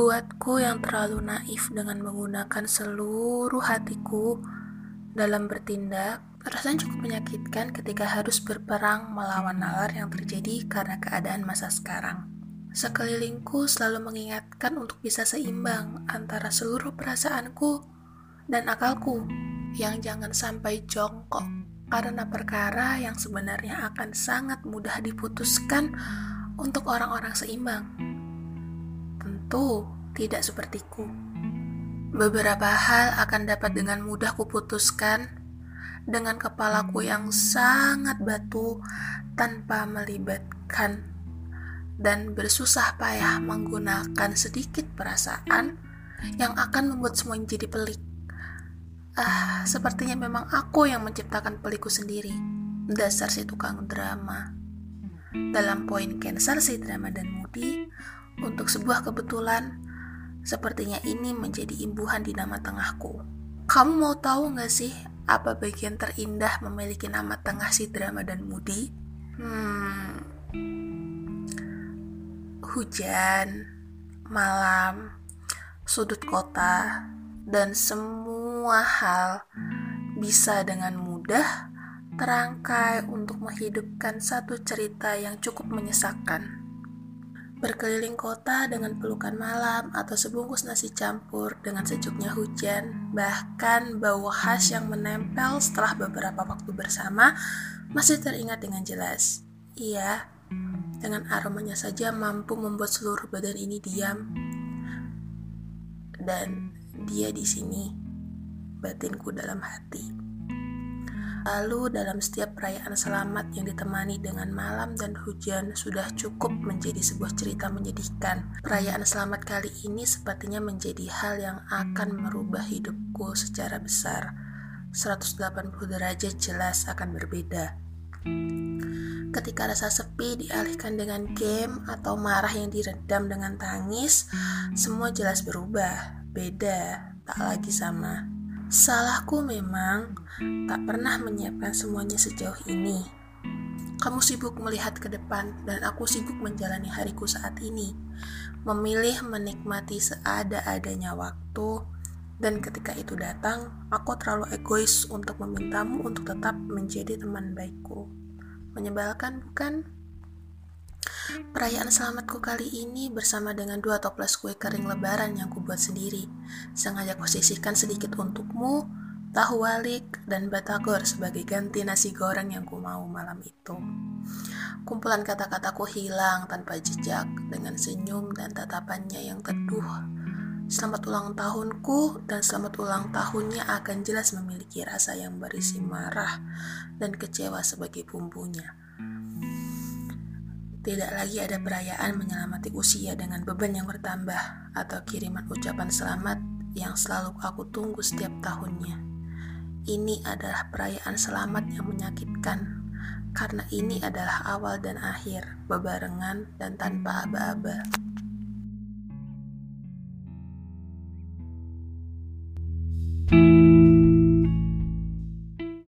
Membuatku yang terlalu naif dengan menggunakan seluruh hatiku dalam bertindak, rasanya cukup menyakitkan ketika harus berperang melawan nalar yang terjadi karena keadaan masa sekarang. Sekelilingku selalu mengingatkan untuk bisa seimbang antara seluruh perasaanku dan akalku yang jangan sampai jongkok karena perkara yang sebenarnya akan sangat mudah diputuskan untuk orang-orang seimbang tentu tidak sepertiku. Beberapa hal akan dapat dengan mudah kuputuskan dengan kepalaku yang sangat batu tanpa melibatkan dan bersusah payah menggunakan sedikit perasaan yang akan membuat semuanya jadi pelik. Ah, sepertinya memang aku yang menciptakan pelikku sendiri. Dasar si tukang drama. Dalam poin cancer si drama dan moody, untuk sebuah kebetulan, sepertinya ini menjadi imbuhan di nama tengahku. Kamu mau tahu gak sih apa bagian terindah memiliki nama tengah si drama dan Moody? Hmm, hujan, malam, sudut kota, dan semua hal bisa dengan mudah terangkai untuk menghidupkan satu cerita yang cukup menyesakan. Berkeliling kota dengan pelukan malam atau sebungkus nasi campur dengan sejuknya hujan, bahkan bau khas yang menempel setelah beberapa waktu bersama masih teringat dengan jelas. Iya, dengan aromanya saja mampu membuat seluruh badan ini diam. Dan dia di sini, batinku dalam hati. Lalu dalam setiap perayaan selamat yang ditemani dengan malam dan hujan sudah cukup menjadi sebuah cerita menyedihkan. Perayaan selamat kali ini sepertinya menjadi hal yang akan merubah hidupku secara besar. 180 derajat jelas akan berbeda. Ketika rasa sepi dialihkan dengan game atau marah yang diredam dengan tangis, semua jelas berubah, beda, tak lagi sama. Salahku memang tak pernah menyiapkan semuanya sejauh ini. Kamu sibuk melihat ke depan dan aku sibuk menjalani hariku saat ini. Memilih menikmati seada-adanya waktu dan ketika itu datang, aku terlalu egois untuk memintamu untuk tetap menjadi teman baikku. Menyebalkan bukan? Perayaan selamatku kali ini bersama dengan dua toples kue kering lebaran yang kubuat sendiri. Sengaja kusisihkan sedikit untukmu, tahu walik, dan batagor sebagai ganti nasi goreng yang ku mau malam itu. Kumpulan kata-kataku hilang tanpa jejak dengan senyum dan tatapannya yang teduh. Selamat ulang tahunku dan selamat ulang tahunnya akan jelas memiliki rasa yang berisi marah dan kecewa sebagai bumbunya. Tidak lagi ada perayaan menyelamati usia dengan beban yang bertambah atau kiriman ucapan selamat yang selalu aku tunggu setiap tahunnya. Ini adalah perayaan selamat yang menyakitkan karena ini adalah awal dan akhir bebarengan dan tanpa aba-aba.